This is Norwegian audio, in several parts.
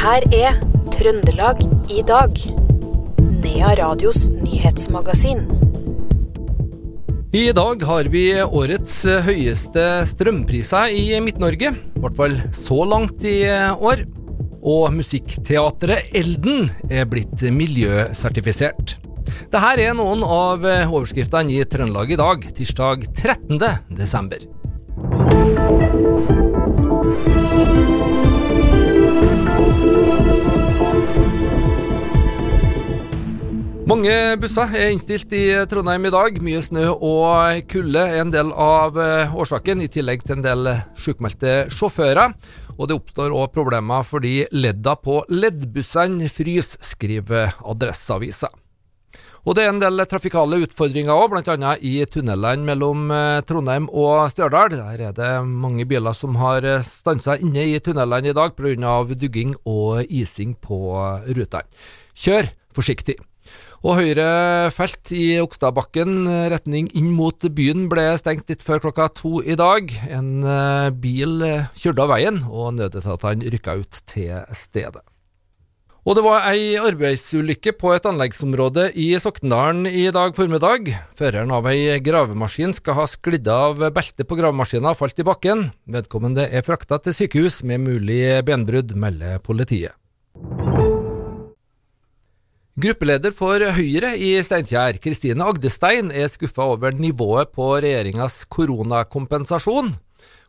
her er Trøndelag i dag. Nea Radios nyhetsmagasin. I dag har vi årets høyeste strømpriser i Midt-Norge. I hvert fall så langt i år. Og musikkteatret Elden er blitt miljøsertifisert. Dette er noen av overskriftene i Trøndelag i dag, tirsdag 13. desember. Mange busser er innstilt i Trondheim i dag. Mye snø og kulde er en del av eh, årsaken, i tillegg til en del sykmeldte sjåfører. Og det oppstår òg problemer fordi ledda på leddbussene fryser, skriver Adresseavisa. Og det er en del trafikale utfordringer òg, bl.a. i tunnelene mellom eh, Trondheim og Stjørdal. Der er det mange biler som har eh, stansa inne i tunnelene i dag pga. dugging og ising på rutene. Kjør forsiktig. Og høyre felt i Okstadbakken retning inn mot byen ble stengt litt før klokka to i dag. En eh, bil kjørte av veien, og nødetatene rykka ut til stedet. Og det var ei arbeidsulykke på et anleggsområde i Soknedalen i dag formiddag. Føreren av ei gravemaskin skal ha sklidd av beltet på gravemaskina og falt i bakken. Vedkommende er frakta til sykehus med mulig benbrudd, melder politiet. Gruppeleder for Høyre i Steinkjer, Kristine Agdestein, er skuffa over nivået på regjeringas koronakompensasjon.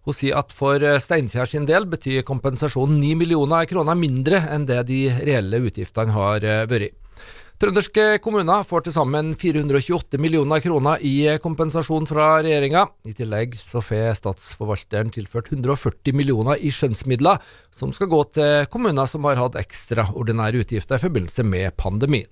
Hun sier at for Steinkjer sin del betyr kompensasjonen 9 millioner kroner mindre enn det de reelle utgiftene har vært. Trønderske kommuner får til sammen 428 millioner kroner i kompensasjon fra regjeringa. I tillegg så får statsforvalteren tilført 140 millioner i skjønnsmidler, som skal gå til kommuner som har hatt ekstraordinære utgifter i forbindelse med pandemien.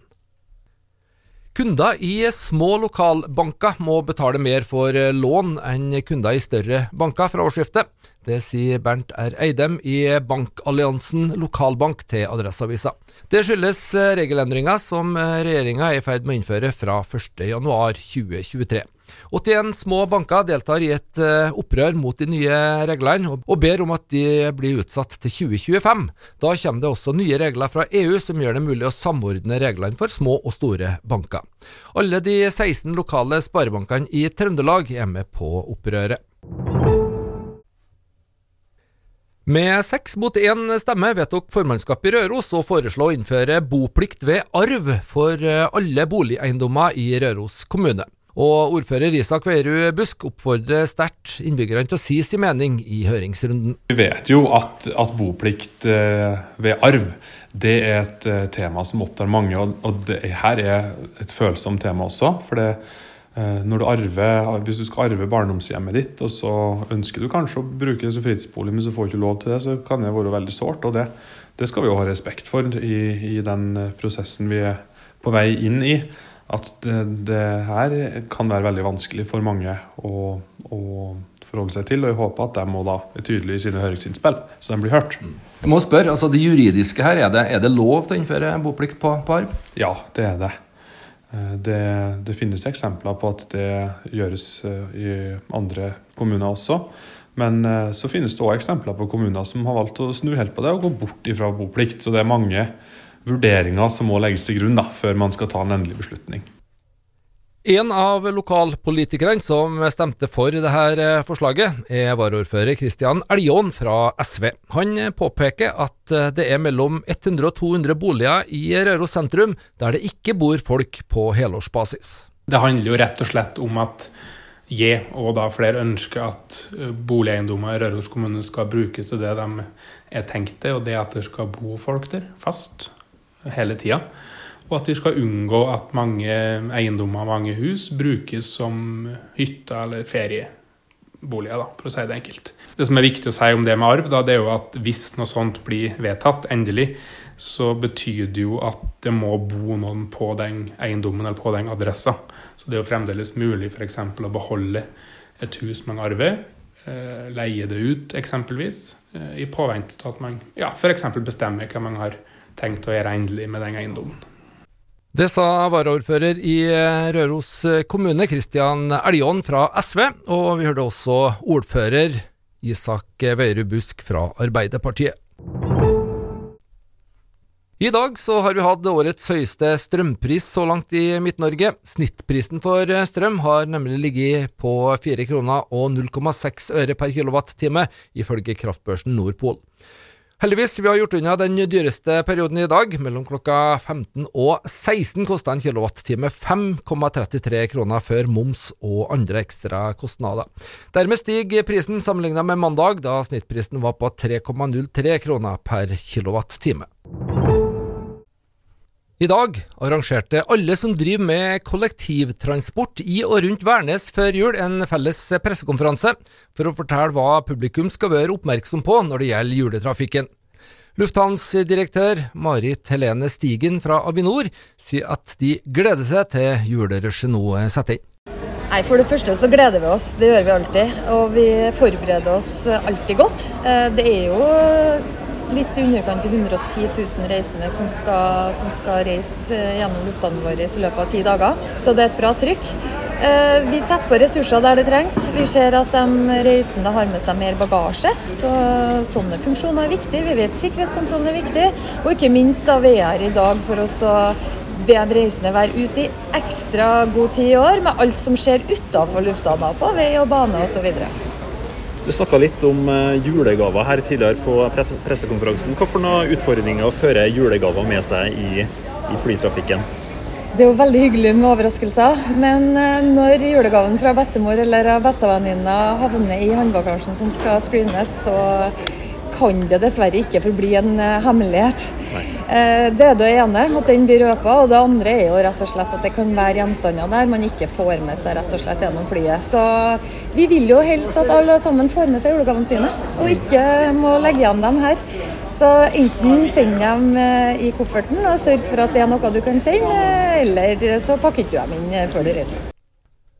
Kunder i små lokalbanker må betale mer for lån enn kunder i større banker fra årsskiftet. Det sier Bernt R. Eidem i Bankalliansen lokalbank til Adresseavisa. Det skyldes regelendringer som regjeringa er i ferd med å innføre fra 1.1.2023. 81 små banker deltar i et opprør mot de nye reglene, og ber om at de blir utsatt til 2025. Da kommer det også nye regler fra EU som gjør det mulig å samordne reglene for små og store banker. Alle de 16 lokale sparebankene i Trøndelag er med på opprøret. Med seks mot én stemme vedtok formannskapet i Røros å foreslå å innføre boplikt ved arv for alle boligeiendommer i Røros kommune. Og ordfører Isak Veierud Busk oppfordrer sterkt innbyggerne til å si sin mening i høringsrunden. Vi vet jo at, at boplikt ved arv det er et tema som opptar mange, og det her er et følsomt tema også. for det når du arver, Hvis du skal arve barndomshjemmet ditt, og så ønsker du kanskje å bruke det som fritidsbolig, men så får du ikke lov til det, så kan det være veldig sårt. Og det, det, skal vi jo ha respekt for i, i, den prosessen vi er på vei inn i. At det, det her kan være veldig vanskelig for mange å, å, forholde seg til. Og jeg håper at de må da er tydelige i sine høringsinnspill, så de blir hørt. Jeg må spørre, altså Det juridiske her, er det, er det lov til å innføre boplikt på, på arv? Ja, det er det. Det, det, finnes eksempler på at det gjøres i andre kommuner også. Men så finnes det òg eksempler på kommuner som har valgt å snu helt på det og gå bort ifra boplikt. Så det er mange vurderinger som må legges til grunn da, før man skal ta en endelig beslutning. En av lokalpolitikerne som stemte for dette forslaget, er varaordfører Kristian Eljon fra SV. Han påpeker at det er mellom 100 og 200 boliger i Røros sentrum der det ikke bor folk på helårsbasis. Det handler jo rett og slett om at jeg og da flere ønsker at boligeiendommer i Røros kommune skal brukes til det de er tenkt til, og det at det skal bo folk der fast hele tida. Og at vi skal unngå at mange eiendommer, mange hus, brukes som hytter eller ferieboliger, da, for å si det enkelt. Det som er viktig å si om det med arv, da, det er jo at hvis noe sånt blir vedtatt endelig, så betyr det jo at det må bo noen på den eiendommen eller på den adressa. Så det er jo fremdeles mulig f.eks. å beholde et hus man arver, leie det ut eksempelvis, i påvente av at man ja, f.eks. bestemmer hva man har tenkt å gjøre endelig med den eiendommen. Det sa varaordfører i Røros kommune, Kristian Eljon fra SV, og vi hørte også ordfører Isak Veierud Busk fra Arbeiderpartiet. I dag så har vi hatt årets høyeste strømpris så langt i Midt-Norge. Snittprisen for strøm har nemlig ligget på 4 kroner og 0,6 øre per kilowattime, ifølge kraftbørsen Nordpol. Heldigvis, vi har gjort unna den dyreste perioden i dag. Mellom klokka 15 og 16 kosta en kilowattime 5,33 kroner før moms og andre ekstra kostnader. Dermed stiger prisen sammenlignet med mandag, da snittprisen var på 3,03 kroner per kilowattime. I dag arrangerte alle som driver med kollektivtransport i og rundt Værnes før jul en felles pressekonferanse for å fortelle hva publikum skal være oppmerksom på når det gjelder juletrafikken. Lufthavnsdirektør Marit Helene Stigen fra Avinor sier at de gleder seg til julerushet nå setter inn. Nei, For det første så gleder vi oss, det gjør vi alltid. Og vi forbereder oss alltid godt. Eh, det er jo litt i underkant av 110 000 reisende som skal, som skal reise eh, gjennom lufthavnen vår i løpet av ti dager. Så det er et bra trykk. Eh, vi setter på ressurser der det trengs. Vi ser at de reisende har med seg mer bagasje. Så sånne funksjoner er viktig. Vi vet sikkerhetskontrollen er viktig. Og ikke minst da vi er her i dag for å be de reisende være ute i ekstra god tid i år med alt som skjer utafor lufthavna, på vei og bane osv. Du snakka litt om eh, julegaver her tidligere på pressekonferansen. Hvilke utfordringer fører julegaver med seg i, i flytrafikken? Det er jo veldig hyggelig med overraskelser, men eh, når julegaven fra bestemor eller bestevenninna havner i håndbagasjen som skal screenes, så kan det dessverre ikke forbli en eh, hemmelighet. Nei. Det er det ene, at den blir røpa. Og det andre er jo rett og slett at det kan være gjenstander der man ikke får med seg rett og slett gjennom flyet. Så vi vil jo helst at alle sammen får med seg julegavene sine, og ikke må legge igjen dem her. Så enten send dem eh, i kofferten og sørg for at det er noe du kan sende, eller så pakker du dem inn før du reiser.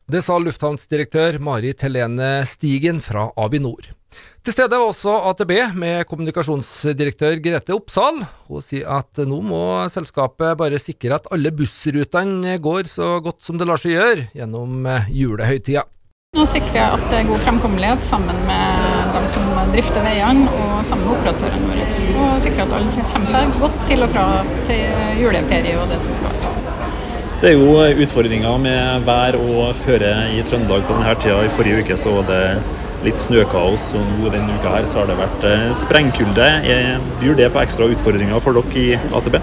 Det sa lufthavnsdirektør Marit Helene Stigen fra Avinor. Til stede var også AtB med kommunikasjonsdirektør Grete Oppsal. Hun sier at nå må selskapet bare sikre at alle bussrutene går så godt som det lar seg gjøre gjennom julehøytida. Nå sikrer jeg at det er god fremkommelighet sammen med dem som drifter veiene og sammen med operatørene våre. Og sikrer at alle kommer seg godt til og fra til juleferie og det som skal være. Det er jo utfordringer med vær og føre i Trøndelag på denne tida. I forrige uke så var det litt snøkaos, og nå denne uka her så har det vært eh, sprengkulde. Byr det på ekstra utfordringer for dere i AtB?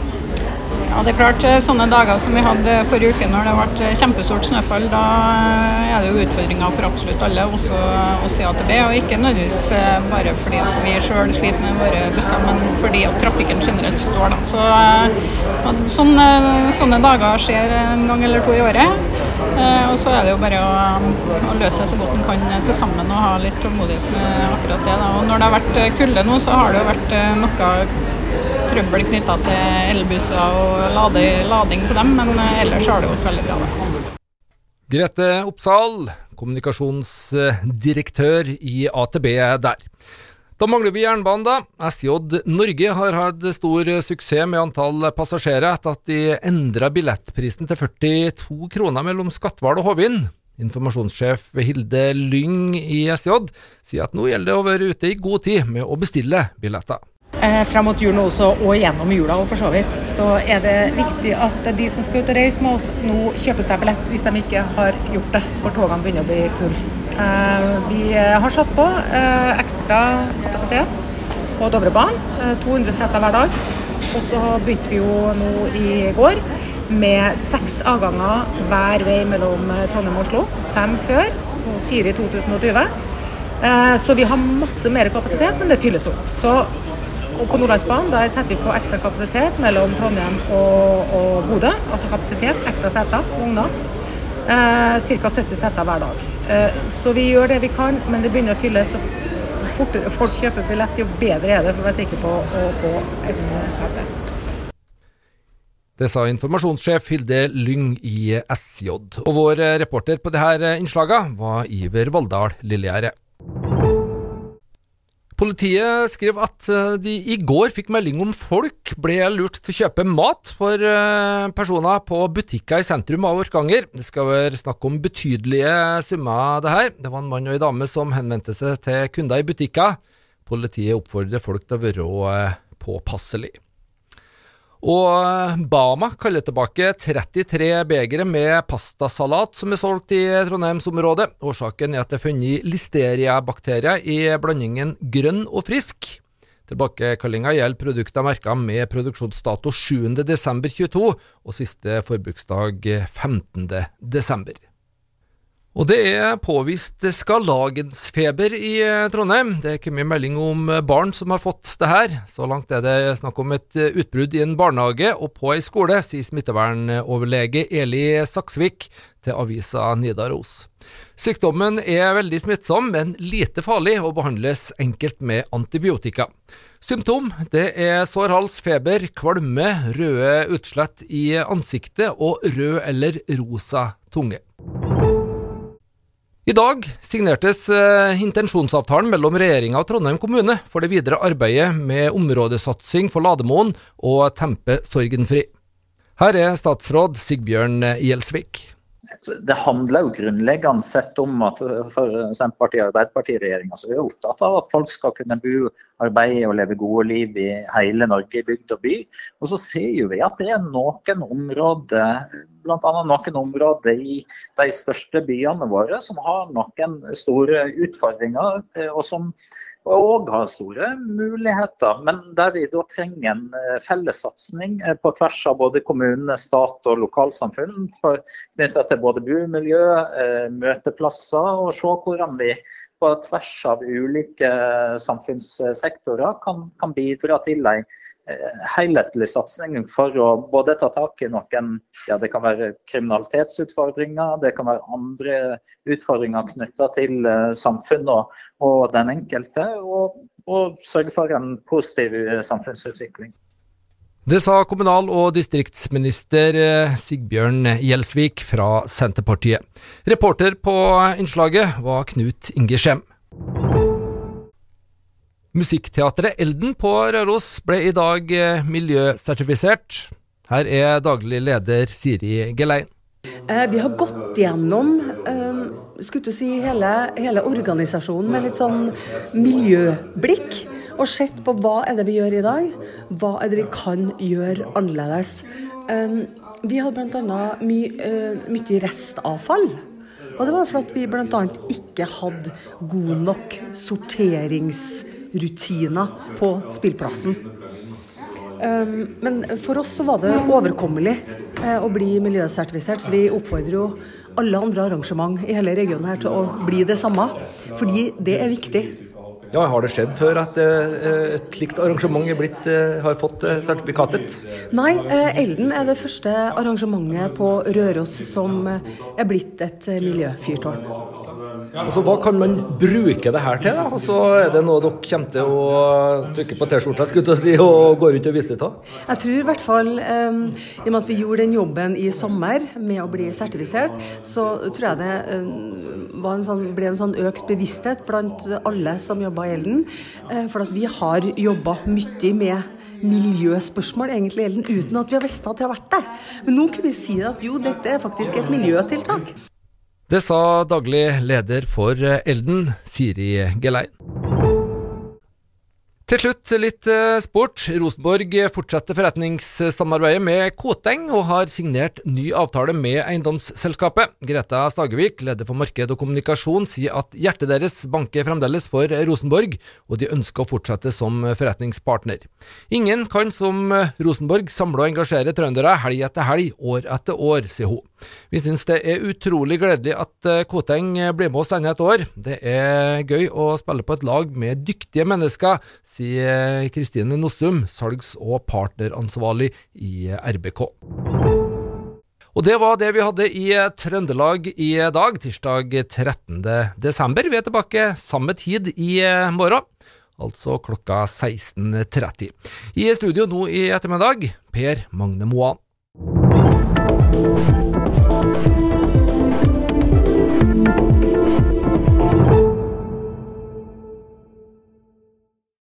Ja, det er klart eh, Sånne dager som vi hadde forrige uke når det ble kjempestort snøfall, da eh, er det jo utfordringer for absolutt alle, også oss i AtB. Og ikke nødvendigvis bare fordi vi sjøl sliter med våre busser, men fordi at trafikken generelt står. Da. Så, sånne, sånne dager skjer en gang eller to i året. Eh, og så er det jo bare å, å løse seg så godt en kan til sammen og ha litt tålmodighet med akkurat det. Da. Og når det har vært eh, kulde nå, så har det jo vært eh, noe trøbbel knytta til elbusser og lade, lading på dem, men ellers har det gått veldig bra. Da. Grete Oppsal, kommunikasjonsdirektør i AtB der. Da mangler vi jernbanen, da. SJ Norge har hatt stor suksess med antall passasjerer etter at de endra billettprisen til 42 kroner mellom Skatval og Hovin. Informasjonssjef Hilde Lyng i SJ sier at nå gjelder det å være ute i god tid med å bestille billetter. Eh, frem mot jul også, og gjennom jula og for så vidt, så er det viktig at de som skal ut og reise med oss, nå kjøper seg billett hvis de ikke har gjort det, for togene begynner å bli fulle. Eh, vi har satt på eh, ekstra kapasitet på Dovrebanen. 200 seter hver dag. Og så begynte vi jo nå i går med seks avganger hver vei mellom Trondheim og Oslo. Fem før og fire i 2020. Så vi har masse mer kapasitet, men det fylles opp. Så, og på Nordlandsbanen der setter vi på ekstra kapasitet mellom Trondheim og, og Bodø. Altså kapasitet, ekstra seter, vogner. Ca. 70 seter hver dag. Eh, så vi gjør det vi kan, men det begynner å fylles. Fortere folk kjøper billett, jo bedre er det for å være sikker på å få et sete. Det sa informasjonssjef Hilde Lyng i SJ. Og vår reporter på dette innslaget var Iver Valldal Lillegjerde. Politiet skriver at eh, de i går fikk melding om folk ble lurt til å kjøpe mat for eh, personer på butikker i sentrum av Orkanger. Det skal være snakk om betydelige summer, det her. Det var en mann og en dame som henvendte seg til kunder i butikker. Politiet oppfordrer folk til å være påpasselige. påpasselig. Og Bama kaller tilbake 33 begre med pastasalat som er solgt i Trondheimsområdet. Årsaken er at det er funnet listeriabakterier i blandingen grønn og frisk. Tilbakekallinga gjelder produkter merka med produksjonsdato 7.12.22 og siste forbruksdag 15.12. Og det er påvist skarlagensfeber i eh, Trondheim. Det er mye melding om eh, barn som har fått det her. Så langt er det snakk om et eh, utbrudd i en barnehage og på ei skole, sier smittevernoverlege Eli Saksvik til avisa Nidaros. Sykdommen er veldig smittsom, men lite farlig og behandles enkelt med antibiotika. Symptom det er sår hals, feber, kvalme, røde utslett i ansiktet og rød eller rosa tunge. I dag signertes uh, intensjonsavtalen mellom regjeringa og Trondheim kommune for det videre arbeidet med områdesatsing for Lademoen og Tempe Sorgenfri. Her er statsråd Sigbjørn Gjelsvik. Det handler jo grunnleggende sett om at for Senterpartiet- og Arbeiderpartiet-regjeringa er vi opptatt av at folk skal kunne bo, arbeide og leve gode liv i hele Norge, i bygd og by. Og så ser vi at det er noen områder bl.a. noen områder i de største byene våre som har noen store utfordringer, eh, og som òg har store muligheter. Men der vi da trenger en eh, felles satsing eh, på tvers av både kommune, stat og lokalsamfunn knytta til både bomiljø, møteplasser, og se hvordan vi på tvers av ulike samfunnssektorer kan, kan bidra til en helhetlig satsing for å både ta tak i noen ja, det kan være kriminalitetsutfordringer, det kan være andre utfordringer knytta til uh, samfunnet og, og, den enkelte, og, og sørge for en positiv samfunnsutvikling. Det sa kommunal- og distriktsminister eh, Sigbjørn Gjelsvik fra Senterpartiet. Reporter på innslaget var Knut Inge Skjem. Musikkteatret Elden på Røros ble i dag eh, miljøsertifisert. Her er daglig leder Siri Gelein. Eh, vi har gått gjennom eh, skulle si, hele, hele, organisasjonen med litt sånn miljøblikk. Og sett på hva er det vi gjør i dag, hva er det vi kan gjøre annerledes. Vi hadde bl.a. My, mye restavfall. Og det var fordi vi bl.a. ikke hadde god nok sorteringsrutiner på spillplassen. Um, men for oss så var det overkommelig eh, å bli miljøsertifisert, så vi oppfordrer jo alle andre arrangement i hele regionen her til å bli det samme, fordi det er viktig. Ja, Har det skjedd før at eh, et slikt arrangement blitt, eh, har fått sertifikatet? Nei, Elden er det første arrangementet på Røros som er blitt et miljøfyrtårn. Altså, Hva kan man bruke det her til? da? Altså, er det noe dere kommer til å trykke på T-skjorta si, og gå rundt og vise det til? Jeg tror i hvert fall, um, i og med at vi gjorde den jobben i sommer med å bli sertifisert, så tror jeg det um, en sånn, ble en sånn økt bevissthet blant alle som jobba i Elden. Uh, for at vi har jobba mye med miljøspørsmål egentlig i Elden, uten at vi har visst at vi har vært der. Men nå kunne vi si at jo, dette er faktisk et miljøtiltak. Det sa daglig leder for Elden, Siri Gelein. Til slutt litt eh, sport. Rosenborg fortsetter forretningssamarbeidet med Koteng og har signert ny avtale med eiendomsselskapet. Greta Stagevik, leder for marked og kommunikasjon, sier at hjertet deres banker fremdeles for Rosenborg, og de ønsker å fortsette som forretningspartner. Ingen kan som Rosenborg samle og engasjere trøndere helg etter helg, år etter år, sier hun. Vi syns det er utrolig gledelig at eh, Koteng blir med oss enda et år. Det er gøy å spille på et lag med dyktige mennesker, sier Kristine Nossum, salgs- og partneransvarlig i RBK. Og det var det vi hadde i Trøndelag i dag, tirsdag 13. desember. Vi er tilbake samme tid i morgen, altså klokka 16.30. I studio nå i ettermiddag, Per Magne Moan.